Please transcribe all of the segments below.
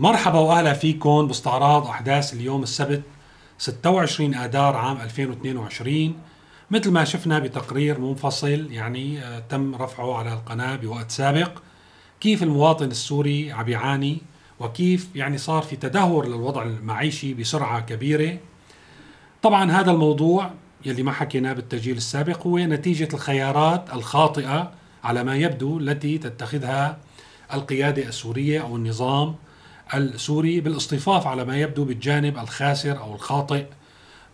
مرحبا وأهلا فيكم باستعراض أحداث اليوم السبت 26 آذار عام 2022 مثل ما شفنا بتقرير منفصل يعني آه، تم رفعه على القناة بوقت سابق. كيف المواطن السوري عم يعاني؟ وكيف يعني صار في تدهور للوضع المعيشي بسرعة كبيرة؟ طبعا هذا الموضوع يلي ما حكيناه بالتسجيل السابق هو نتيجة الخيارات الخاطئة على ما يبدو التي تتخذها القيادة السورية أو النظام السوري بالاصطفاف على ما يبدو بالجانب الخاسر أو الخاطئ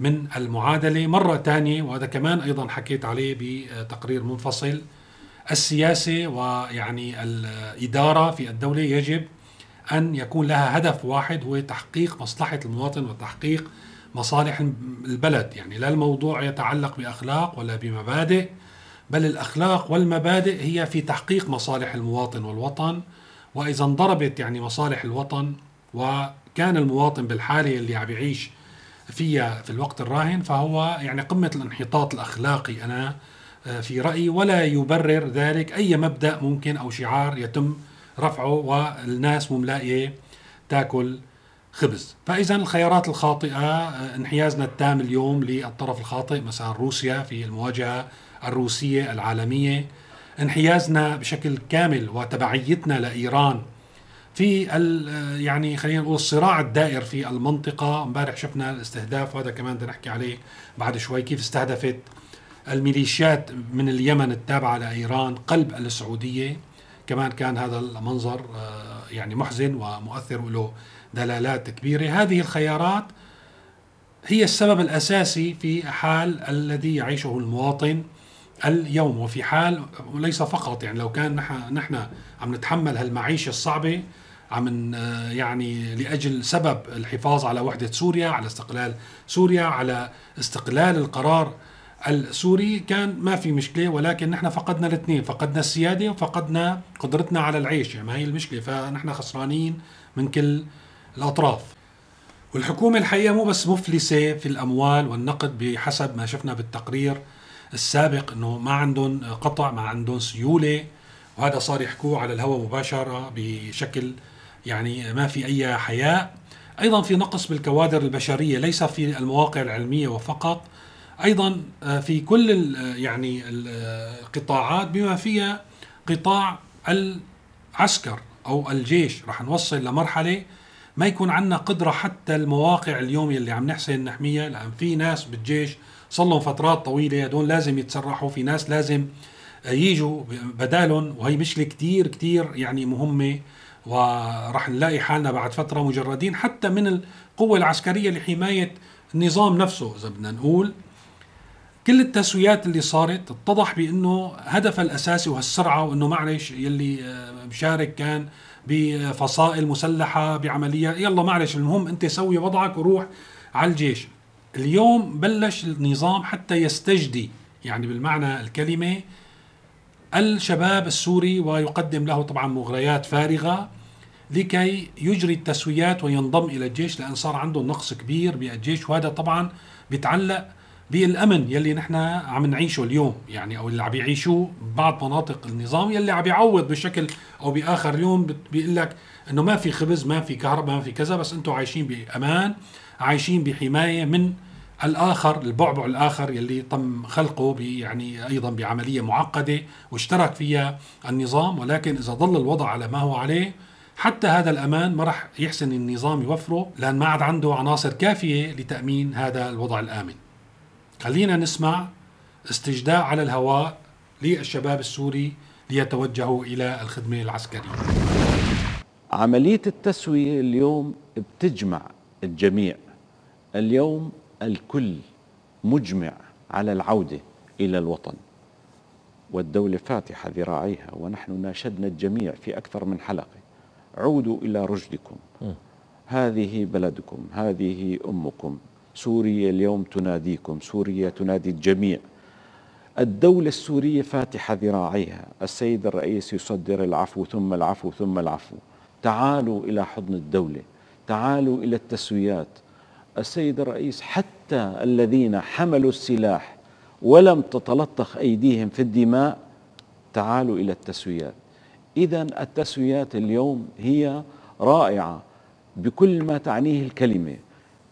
من المعادلة. مرة ثانية وهذا كمان أيضا حكيت عليه بتقرير منفصل السياسة ويعني الإدارة في الدولة يجب أن يكون لها هدف واحد هو تحقيق مصلحة المواطن وتحقيق مصالح البلد. يعني لا الموضوع يتعلق بأخلاق ولا بمبادئ بل الأخلاق والمبادئ هي في تحقيق مصالح المواطن والوطن. وإذا انضربت يعني مصالح الوطن وكان المواطن بالحالة اللي عم يعيش فيها في الوقت الراهن فهو يعني قمة الانحطاط الأخلاقي أنا آه، في رأيي ولا يبرر ذلك. أي مبدأ ممكن أو شعار يتم رفعه والناس مو ملاقية تاكل خبز. فإذا الخيارات الخاطئة آه، انحيازنا التام اليوم للطرف الخاطئ مثلا روسيا في المواجهة الروسية العالمية. انحيازنا بشكل كامل وتبعيتنا لإيران. في يعني خلينا نقول الصراع الدائر في المنطقة. امبارح شفنا الاستهداف وهذا كمان بدنا نحكي عليه بعد شوي كيف استهدفت الميليشيات من اليمن التابعة لإيران قلب السعودية. كمان كان هذا المنظر آه، يعني محزن ومؤثر وله دلالات كبيرة. هذه الخيارات هي السبب الأساسي في حال الذي يعيشه المواطن. اليوم وفي حال وليس فقط يعني لو كان نحن نحن عم نتحمل هالمعيشة الصعبة عم يعني لأجل سبب الحفاظ على وحدة سوريا على استقلال سوريا على استقلال القرار السوري كان ما في مشكلة ولكن نحن فقدنا الاثنين فقدنا السيادة وفقدنا قدرتنا على العيش يعني ما هي المشكلة فنحن خسرانين من كل الأطراف. والحكومة الحقيقة مو بس مفلسة في الأموال والنقد بحسب ما شفنا بالتقرير السابق إنه ما عندهم قطع ما عندهم سيولة وهذا صار يحكوه على الهواء مباشرة بشكل يعني ما في أي حياء. أيضا في نقص بالكوادر البشرية ليس في المواقع العلمية وفقط أيضا آه، في كل يعني القطاعات بما فيها قطاع العسكر أو الجيش. رح نوصل لمرحلة ما يكون عندنا قدرة حتى المواقع اليوم اللي عم نحسن نحميها لأن في ناس بالجيش صار لهم فترات طويلة هدول لازم يتسرحوا في ناس لازم يجوا بدالهم وهي مشكلة كثير كثير يعني مهمة وراح نلاقي حالنا بعد فترة مجردين حتى من القوة العسكرية لحماية النظام نفسه إذا بدنا نقول. كل التسويات اللي صارت اتضح بأنه هدفها الأساسي وهالسرعة وأنه معلش يلي آه، مشارك كان بفصائل مسلحة بعمليات يلا معلش المهم أنت سوي وضعك وروح على الجيش. اليوم بلش النظام حتى يستجدي يعني بالمعنى الكلمة الشباب السوري ويقدم له طبعا مغريات فارغة لكي يجري التسويات وينضم إلى الجيش لأن صار عنده نقص كبير بالجيش وهذا طبعا بيتعلق بالأمن يلي نحن عم نعيشه اليوم يعني أو اللي عم يعيشوه بعض مناطق النظام يلي عم يعوض بشكل أو بآخر. اليوم بيقول لك إنه ما في خبز ما في كهرباء ما في كذا بس أنتم عايشين بأمان عايشين بحماية من الآخر البعبع الآخر يلي تم خلقه يعني أيضا بعملية معقدة واشترك فيها النظام ولكن إذا ظل الوضع على ما هو عليه حتى هذا الأمان ما راح يحسن النظام يوفره لأن ما عاد عنده عناصر كافية لتأمين هذا الوضع الآمن. خلينا نسمع استجداء على الهواء للشباب السوري ليتوجهوا إلى الخدمة العسكرية. عملية التسوية اليوم بتجمع الجميع. اليوم الكل مجمع على العودة إلى الوطن. والدولة فاتحة ذراعيها ونحن ناشدنا الجميع في أكثر من حلقة. عودوا إلى رشدكم. هذه بلدكم هذه أمكم. سوريا اليوم تناديكم سوريا تنادي الجميع. الدولة السورية فاتحة ذراعيها. السيد الرئيس يصدر العفو ثم العفو ثم العفو. تعالوا إلى حضن الدولة تعالوا إلى التسويات. السيد الرئيس حتى الذين حملوا السلاح ولم تتلطخ أيديهم في الدماء تعالوا إلى التسويات. اذا التسويات اليوم هي رائعة بكل ما تعنيه الكلمة.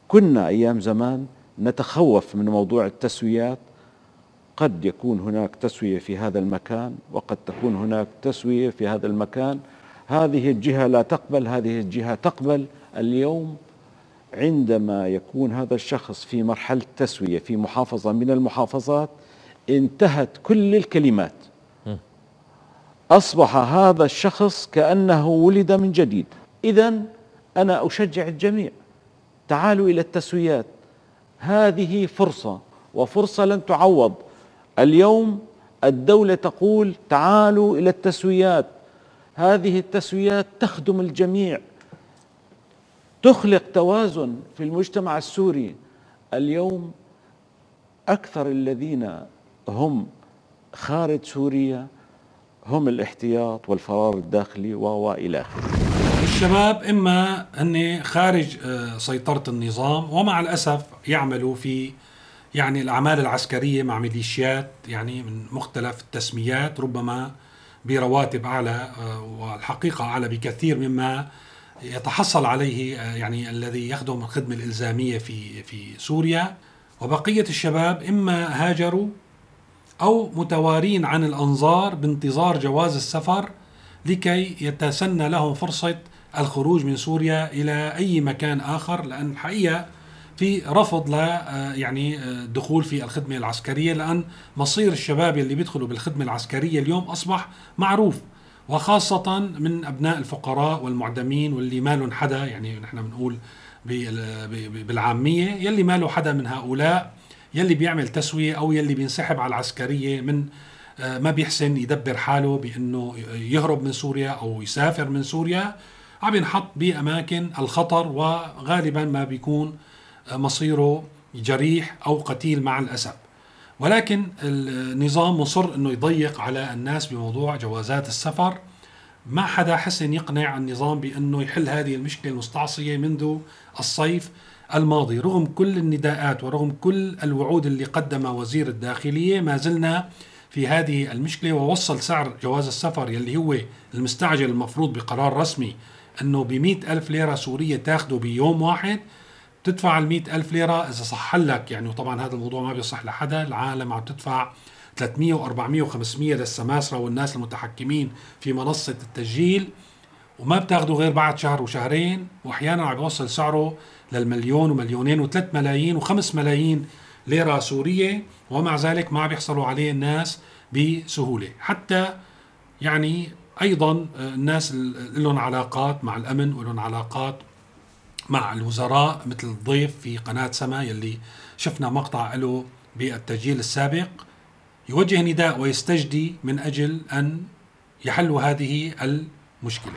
كنا أيام زمان نتخوف من موضوع التسويات. قد يكون هناك تسوية في هذا المكان وقد تكون هناك تسوية في هذا المكان. هذه الجهة لا تقبل هذه الجهة تقبل. اليوم عندما يكون هذا الشخص في مرحلة تسوية في محافظة من المحافظات انتهت كل الكلمات. أصبح هذا الشخص كأنه ولد من جديد. إذا أنا أشجع الجميع. تعالوا إلى التسويات. هذه فرصة وفرصة لن تعوض. اليوم الدولة تقول تعالوا إلى التسويات. هذه التسويات تخدم الجميع تخلق توازن في المجتمع السوري اليوم أكثر الذين هم خارج سوريا هم الاحتياط والفرار الداخلي والى آخره. الشباب إما هن خارج آه، سيطرة النظام ومع الأسف يعملوا في يعني الأعمال العسكرية مع ميليشيات يعني من مختلف التسميات ربما برواتب أعلى آه، والحقيقة أعلى بكثير مما يتحصل عليه آه، يعني الذي يخدم الخدمة الإلزامية في في سوريا. وبقية الشباب إما هاجروا أو متوارين عن الأنظار بانتظار جواز السفر لكي يتسنى لهم فرصة الخروج من سوريا إلى أي مكان آخر لأن الحقيقة في رفض ل آه، يعني الدخول آه، في الخدمة العسكرية لأن مصير الشباب اللي بيدخلوا بالخدمة العسكرية اليوم أصبح معروف وخاصة من أبناء الفقراء والمعدمين واللي ما لهم حدا يعني نحن بنقول بالعامية يلي ما له حدا من هؤلاء يلي بيعمل تسوية أو يلي بينسحب على العسكرية من آه، ما بيحسن يدبر حاله بأنه يهرب من سوريا أو يسافر من سوريا عم ينحط بأماكن الخطر وغالبا ما بيكون مصيره جريح أو قتيل مع الأسف. ولكن النظام مصر أنه يضيق على الناس بموضوع جوازات السفر. ما حدا حسن يقنع النظام بأنه يحل هذه المشكلة المستعصية منذ الصيف الماضي. رغم كل النداءات ورغم كل الوعود اللي قدمها وزير الداخلية ما زلنا في هذه المشكلة. ووصل سعر جواز السفر يلي هو المستعجل المفروض بقرار رسمي أنه ب ألف ليرة سورية تاخده بيوم واحد. تدفع ال ألف ليرة إذا صح لك. يعني وطبعا هذا الموضوع ما بيصح لحدا. العالم عم تدفع 300 و400 و500 للسماسرة والناس المتحكمين في منصة التسجيل وما بتاخده غير بعد شهر وشهرين واحيانا عم بيوصل سعره للمليون ومليونين وثلاث ملايين وخمس ملايين ليرة سورية ومع ذلك ما بيحصلوا عليه الناس بسهولة. حتى يعني أيضا الناس لهم علاقات مع الأمن ولهم علاقات مع الوزراء مثل الضيف في قناة سما يلي شفنا مقطع له بالتسجيل السابق. يوجه نداء ويستجدي من أجل أن يحلوا هذه المشكلة.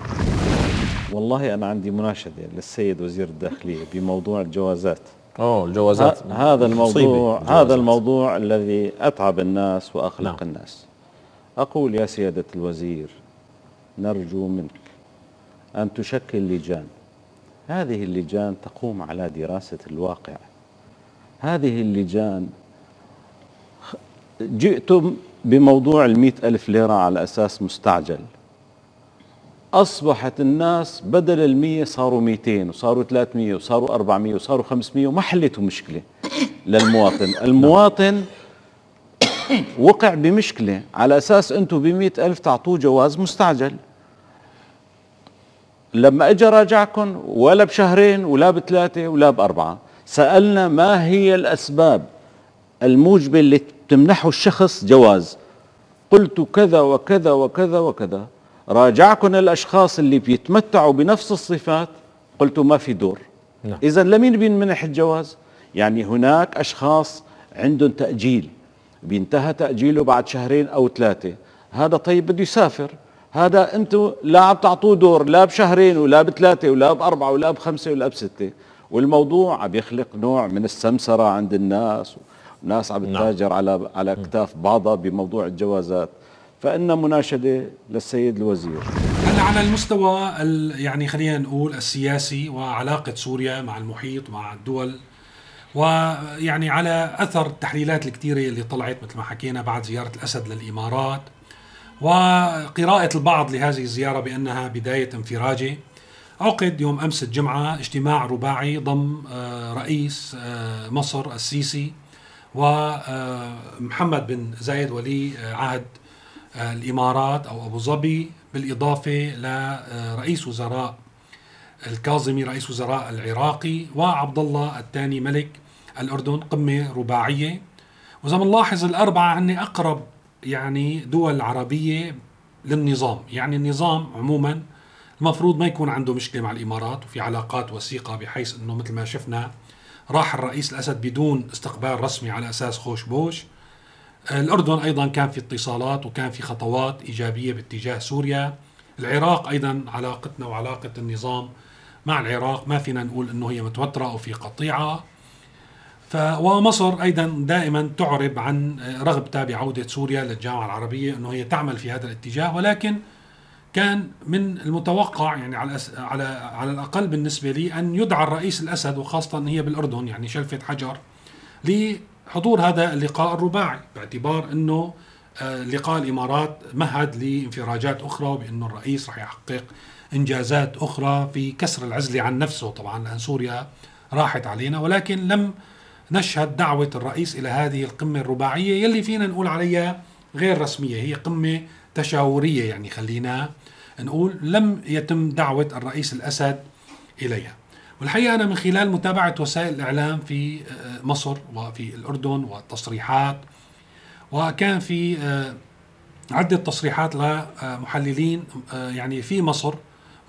والله أنا عندي مناشدة للسيد وزير الداخلية بموضوع الجوازات. أوه الجوازات هذا الموضوع هذا الموضوع الذي أتعب الناس وأقلق نعم. الناس. أقول يا سيادة الوزير نرجو منك أن تشكل لجان. هذه اللجان تقوم على دراسة الواقع. هذه اللجان جئتم بموضوع المئة ألف ليرة على أساس مستعجل. أصبحت الناس بدل المية صاروا 200 وصاروا 300 وصاروا 400 وصاروا 500 وما حلتوا مشكلة للمواطن. المواطن وقع بمشكلة على أساس أنتم بمئة ألف تعطوه جواز مستعجل. لما اجى راجعكم ولا بشهرين ولا بثلاثة ولا بأربعة سألنا ما هي الأسباب الموجبة اللي تمنحه الشخص جواز؟ قلت كذا وكذا وكذا وكذا. راجعكم الأشخاص اللي بيتمتعوا بنفس الصفات قلتوا ما في دور. نعم. اذا لمين بينمنح الجواز؟ يعني هناك أشخاص عندهم تأجيل بينتهى تأجيله بعد شهرين أو ثلاثة. هذا طيب بده يسافر. هذا أنتم لا عم تعطوه دور لا بشهرين ولا بثلاثة ولا بأربعة ولا بخمسة ولا بستة. والموضوع عم يخلق نوع من السمسرة عند الناس وناس عم تتاجر نعم. على على اكتاف بعضها بموضوع الجوازات. فإن مناشدة للسيد الوزير. هلا على المستوى يعني خلينا نقول السياسي وعلاقة سوريا مع المحيط مع الدول ويعني على أثر التحليلات الكثيرة اللي طلعت مثل ما حكينا بعد زيارة الأسد للإمارات. وقراءة البعض لهذه الزيارة بأنها بداية انفراجة عقد يوم أمس الجمعة اجتماع رباعي ضم آه، رئيس آه، مصر السيسي ومحمد بن زايد ولي عهد الإمارات أو أبو ظبي. بالإضافة لرئيس وزراء الكاظمي رئيس وزراء العراقي وعبد الله الثاني ملك الأردن قمة رباعية. وإذا بنلاحظ الأربعة هن أقرب يعني دول عربية للنظام. يعني النظام عموما المفروض ما يكون عنده مشكلة مع الإمارات وفي علاقات وثيقة بحيث إنه مثل ما شفنا راح الرئيس الأسد بدون استقبال رسمي على أساس خوش بوش. الأردن أيضا كان في اتصالات وكان في خطوات إيجابية باتجاه سوريا. العراق أيضا علاقتنا وعلاقة النظام مع العراق ما فينا نقول إنه هي متوترة أو في قطيعة. ف ومصر أيضا دائما تعرب عن رغبتها بعوده سوريا للجامعة العربية إنه هي تعمل في هذا الاتجاه ولكن كان من المتوقع يعني على على على الأقل بالنسبة لي أن يدعى الرئيس الأسد وخاصة ان هي بالأردن يعني شلفة حجر لحضور هذا اللقاء الرباعي باعتبار إنه آه، لقاء الإمارات مهد لانفراجات أخرى وبانه الرئيس راح يحقق إنجازات أخرى في كسر العزلة عن نفسه. طبعا لأن سوريا راحت علينا ولكن لم نشهد دعوة الرئيس إلى هذه القمة الرباعية يلي فينا نقول عليها غير رسمية هي قمة تشاورية يعني خلينا نقول لم يتم دعوة الرئيس الأسد إليها. والحقيقة أنا من خلال متابعة وسائل الإعلام في آه، مصر وفي الأردن والتصريحات وكان في آه، عدة تصريحات لمحللين آه، يعني في مصر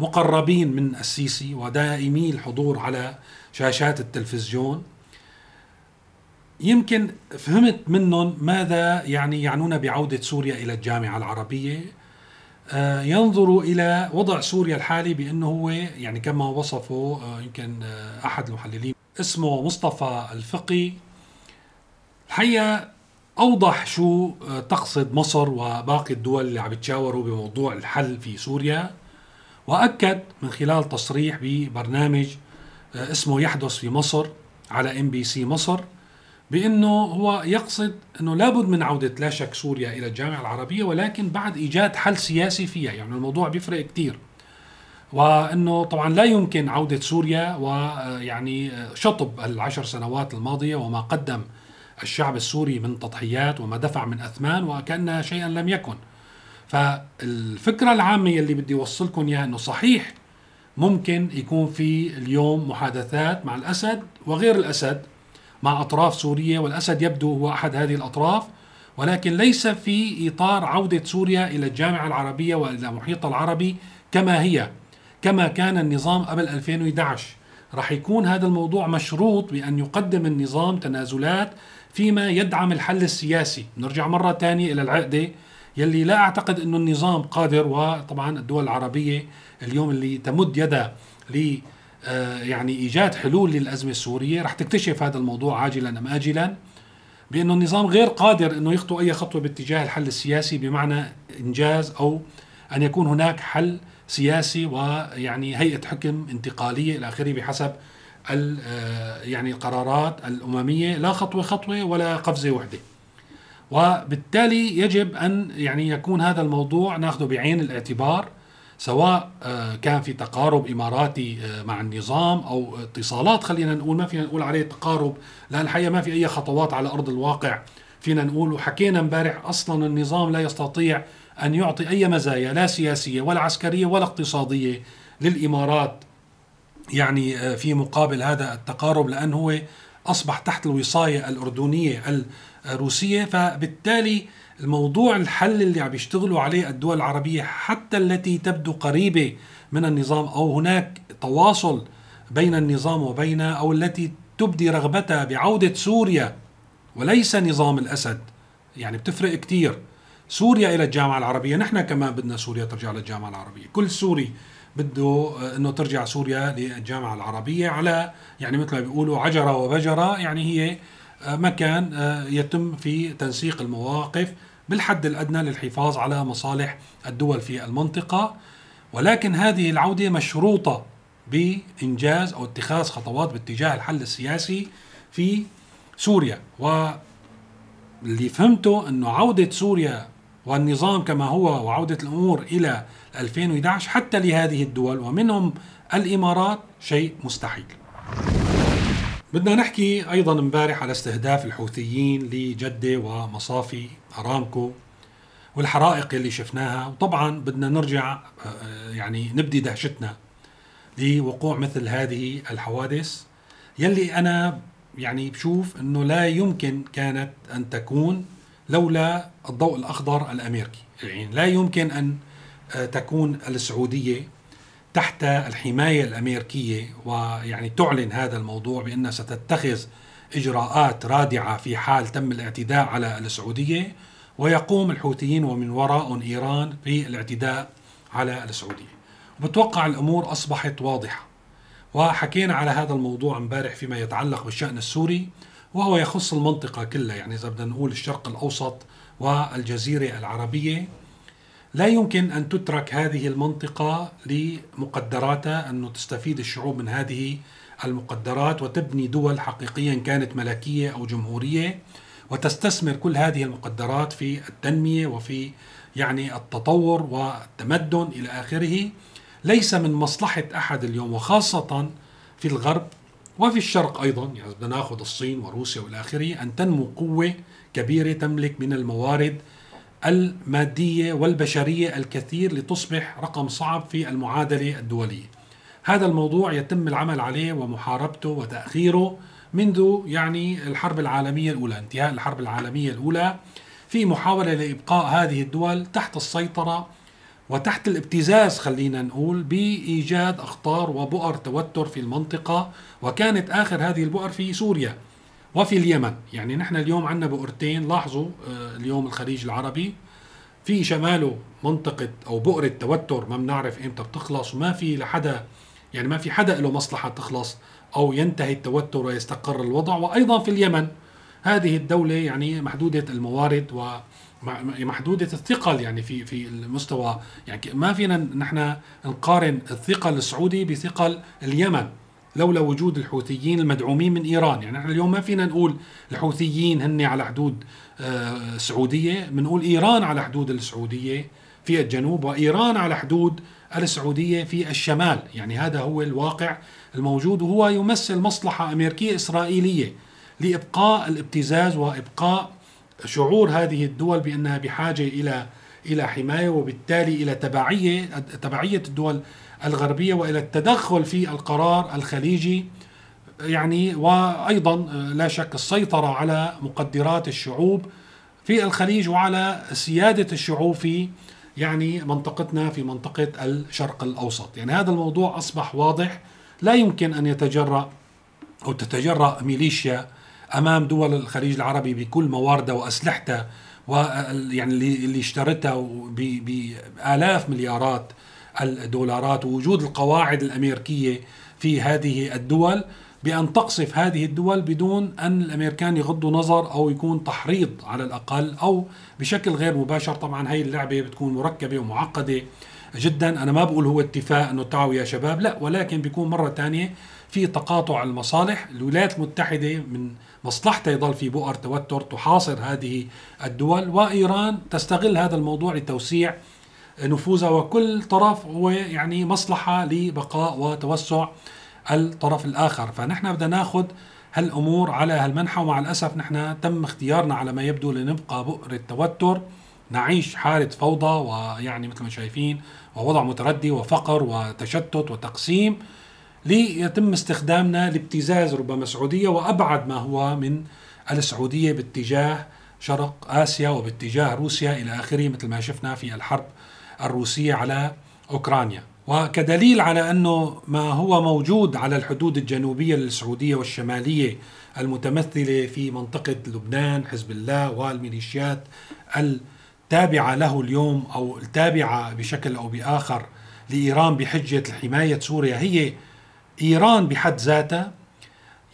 مقربين من السيسي ودائمي الحضور على شاشات التلفزيون يمكن فهمت منهم ماذا يعني يعنون بعودة سوريا إلى الجامعة العربية. آه، ينظروا إلى وضع سوريا الحالي بأنه هو يعني كما وصفه آه، يمكن آه، أحد المحللين اسمه مصطفى الفقي. الحقيقة أوضح شو تقصد مصر وباقي الدول اللي عم يتشاوروا بموضوع الحل في سوريا. وأكد من خلال تصريح ببرنامج اسمه يحدث في مصر على إم بي سي مصر. بأنه هو يقصد أنه لابد من عودة لا شك سوريا إلى الجامعة العربية ولكن بعد إيجاد حل سياسي فيها. يعني الموضوع بيفرق كثير وأنه طبعا لا يمكن عودة سوريا ويعني شطب العشر سنوات الماضية وما قدم الشعب السوري من تضحيات وما دفع من أثمان وكأنها شيئا لم يكن. فالفكرة العامة اللي بدي اوصلكم إياها إنه صحيح ممكن يكون في اليوم محادثات مع الأسد وغير الأسد مع أطراف سوريه والأسد يبدو هو أحد هذه الأطراف. ولكن ليس في إطار عودة سوريا إلى الجامعة العربية وإلى المحيط العربي كما هي كما كان النظام قبل 2011 راح يكون هذا الموضوع مشروط بأن يقدم النظام تنازلات فيما يدعم الحل السياسي. نرجع مرة ثانية إلى العقدة. يلي لا أعتقد إنه النظام قادر وطبعا الدول العربية اليوم اللي تمد يدها يعني إيجاد حلول للأزمة السورية. رح تكتشف هذا الموضوع عاجلا أم اجلا بأنه النظام غير قادر إنه يخطو أي خطوة باتجاه الحل السياسي بمعنى إنجاز أو أن يكون هناك حل سياسي ويعني هيئة حكم انتقالية إلى آخره بحسب آه، يعني القرارات الأممية. لا خطوة خطوة ولا قفزة وحدة. وبالتالي يجب أن يعني يكون هذا الموضوع ناخذه بعين الاعتبار. سواء آه، كان في تقارب إماراتي آه، مع النظام أو اتصالات خلينا نقول ما فينا نقول عليه تقارب لأن الحقيقة ما في أي خطوات على أرض الواقع فينا نقول. وحكينا امبارح أصلا النظام لا يستطيع أن يعطي أي مزايا لا سياسية ولا عسكرية ولا اقتصادية للإمارات يعني آه، في مقابل هذا التقارب لأن هو أصبح تحت الوصاية الأردنية الروسية. فبالتالي الموضوع الحل اللي عم يشتغلوا عليه الدول العربية حتى التي تبدو قريبة من النظام أو هناك تواصل بين النظام وبين أو التي تبدي رغبتها بعودة سوريا وليس نظام الأسد. يعني بتفرق كتير. سوريا إلى الجامعة العربية. نحن كمان بدنا سوريا ترجع للجامعة العربية. كل سوري بده آه، إنه ترجع سوريا للجامعة العربية على يعني مثل ما بيقولوا عجرة وبجرة. يعني هي آه، مكان آه، يتم في تنسيق المواقف بالحد الأدنى للحفاظ على مصالح الدول في المنطقة ولكن هذه العودة مشروطة بإنجاز أو اتخاذ خطوات باتجاه الحل السياسي في سوريا واللي فهمته إنه عودة سوريا والنظام كما هو وعودة الأمور إلى 2011 حتى لهذه الدول ومنهم الإمارات شيء مستحيل. بدنا نحكي أيضا امبارح على استهداف الحوثيين لجدة ومصافي أرامكو والحرائق اللي شفناها. وطبعا بدنا نرجع آه، يعني نبدي دهشتنا لوقوع مثل هذه الحوادث. يلي أنا يعني بشوف إنه لا يمكن كانت أن تكون لولا الضوء الأخضر الأمريكي. يعني لا يمكن أن آه، تكون السعودية تحت الحماية الأمريكية ويعني تعلن هذا الموضوع بانها ستتخذ إجراءات رادعة في حال تم الاعتداء على السعودية ويقوم الحوثيين ومن وراء إيران في الاعتداء على السعودية. وبتوقع الأمور أصبحت واضحة. وحكينا على هذا الموضوع امبارح فيما يتعلق بالشأن السوري وهو يخص المنطقة كلها يعني إذا بدنا نقول الشرق الأوسط والجزيرة العربية لا يمكن أن تترك هذه المنطقة لمقدراتها انه تستفيد الشعوب من هذه المقدرات وتبني دول حقيقيا كانت ملكية أو جمهورية وتستثمر كل هذه المقدرات في التنمية وفي يعني التطور والتمدن إلى آخره. ليس من مصلحة أحد اليوم وخاصة في الغرب وفي الشرق أيضا يعني بدنا نأخذ الصين وروسيا وإلى آخره أن تنمو قوة كبيرة تملك من الموارد المادية والبشرية الكثير لتصبح رقم صعب في المعادلة الدولية. هذا الموضوع يتم العمل عليه ومحاربته وتأخيره منذ يعني الحرب العالمية الأولى، انتهاء الحرب العالمية الأولى. في محاولة لإبقاء هذه الدول تحت السيطرة وتحت الابتزاز خلينا نقول بإيجاد أخطار وبؤر توتر في المنطقة. وكانت آخر هذه البؤر في سوريا. وفي اليمن. يعني نحن اليوم عندنا بؤرتين لاحظوا آه، اليوم الخليج العربي. في شماله منطقة أو بؤرة توتر ما بنعرف إمتى بتخلص وما في لحدا يعني ما في حدا له مصلحة تخلص أو ينتهي التوتر ويستقر الوضع. وأيضا في اليمن. هذه الدولة يعني محدودة الموارد و محدودة الثقل يعني في في المستوى. يعني ما فينا نحن نقارن الثقل السعودي بثقل اليمن. لولا وجود الحوثيين المدعومين من إيران. يعني إحنا اليوم ما فينا نقول الحوثيين هن على حدود السعوديه آه، بنقول إيران على حدود السعودية في الجنوب وإيران على حدود السعودية في الشمال. يعني هذا هو الواقع الموجود وهو يمثل مصلحة أمريكية إسرائيلية لإبقاء الابتزاز وإبقاء شعور هذه الدول بأنها بحاجة إلى إلى حماية وبالتالي إلى تبعية تبعية الدول الغربية وإلى التدخل في القرار الخليجي يعني وأيضا لا شك السيطرة على مقدرات الشعوب في الخليج وعلى سيادة الشعوب في يعني منطقتنا في منطقة الشرق الأوسط، يعني هذا الموضوع أصبح واضح. لا يمكن أن يتجرأ أو تتجرأ ميليشيا أمام دول الخليج العربي بكل مواردها وأسلحتها ويعني اللي اشترتها بآلاف مليارات الدولارات ووجود القواعد الأمريكية في هذه الدول بأن تقصف هذه الدول بدون أن الأمريكان يغضوا نظر أو يكون تحريض على الأقل أو بشكل غير مباشر. طبعا هاي اللعبة بتكون مركبة ومعقدة جدا. أنا ما بقول هو اتفاق أنه تعالوا يا شباب لا ولكن بيكون مرة ثانية في تقاطع المصالح. الولايات المتحدة من مصلحتها يضل في بؤر توتر تحاصر هذه الدول وإيران تستغل هذا الموضوع لتوسيع نفوذها وكل طرف هو يعني مصلحة لبقاء وتوسع الطرف الآخر. فنحن بدنا ناخذ هالأمور على هالمنحى ومع الأسف نحن تم اختيارنا على ما يبدو لنبقى بؤر التوتر. نعيش حالة فوضى ويعني مثل ما شايفين ووضع متردي وفقر وتشتت وتقسيم ليتم استخدامنا لابتزاز ربما السعودية وأبعد ما هو من السعودية باتجاه شرق آسيا وباتجاه روسيا إلى آخره مثل ما شفنا في الحرب الروسية على أوكرانيا. وكدليل على أنه ما هو موجود على الحدود الجنوبية للسعودية والشمالية المتمثلة في منطقة لبنان حزب الله والميليشيات التابعة له اليوم أو التابعة بشكل أو بآخر لإيران بحجة حماية سوريا. هي إيران بحد ذاتها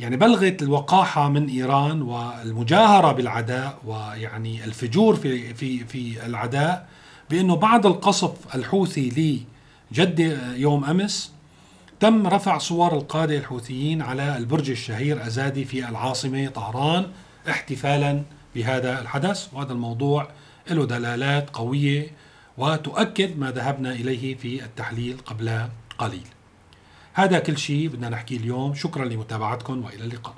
يعني بلغت الوقاحة من إيران والمجاهرة بالعداء ويعني الفجور في في في العداء بأنه بعد القصف الحوثي لجدة يوم أمس تم رفع صور القادة الحوثيين على البرج الشهير أزادي في العاصمة طهران احتفالا بهذا الحدث. وهذا الموضوع له دلالات قوية وتؤكد ما ذهبنا إليه في التحليل قبل قليل. هذا كل شيء بدنا نحكيه اليوم. شكرا لمتابعتكم وإلى اللقاء.